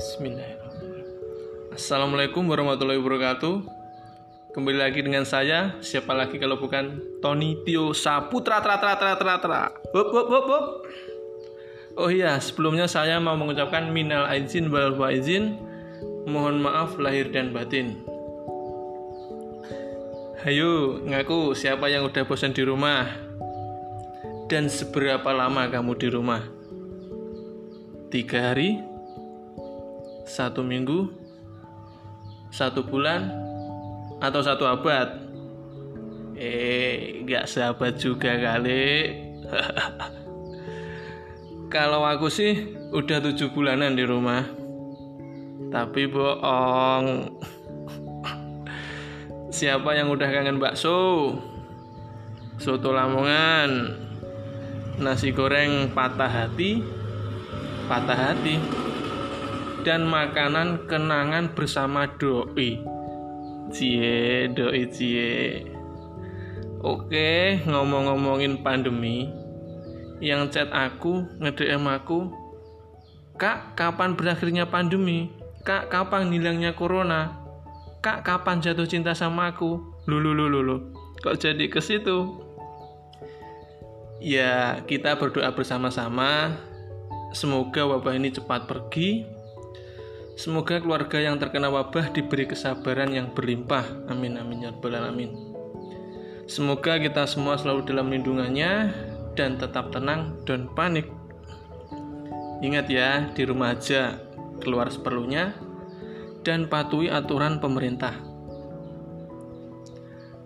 Bismillahirrahmanirrahim. Assalamualaikum warahmatullahi wabarakatuh. Kembali lagi dengan saya, siapa lagi kalau bukan Tony Tio Saputra tra tra tra tra tra. Hop hop hop hop. Oh iya, sebelumnya saya mau mengucapkan minal aizin wal faizin. Mohon maaf lahir dan batin. Hayo, ngaku siapa yang udah bosan di rumah? Dan seberapa lama kamu di rumah? Tiga hari? Satu minggu? Satu bulan? Atau satu abad? Eh, gak sahabat juga kali. Kalau aku sih udah tujuh bulanan di rumah. Tapi bohong. Siapa yang udah kangen bakso? Soto Lamongan. Nasi goreng patah hati. Patah hati. Dan makanan kenangan bersama doi. Cie, doi cie. Oke, ngomong-ngomongin pandemi, yang chat aku, nge-DM aku, Kak, kapan berakhirnya pandemi? Kak, kapan hilangnya corona? Kak, kapan jatuh cinta sama aku? Lulu lulu lulu. Kok jadi ke situ? Ya, kita berdoa bersama-sama. Semoga wabah ini cepat pergi. Semoga keluarga yang terkena wabah diberi kesabaran yang berlimpah. Amin amin ya rabbal alamin. Semoga kita semua selalu dalam lindungannya dan tetap tenang dan panik. Ingat ya, di rumah aja, keluar seperlunya, dan patuhi aturan pemerintah.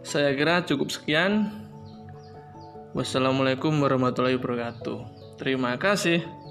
Saya kira cukup sekian. Wassalamualaikum warahmatullahi wabarakatuh. Terima kasih.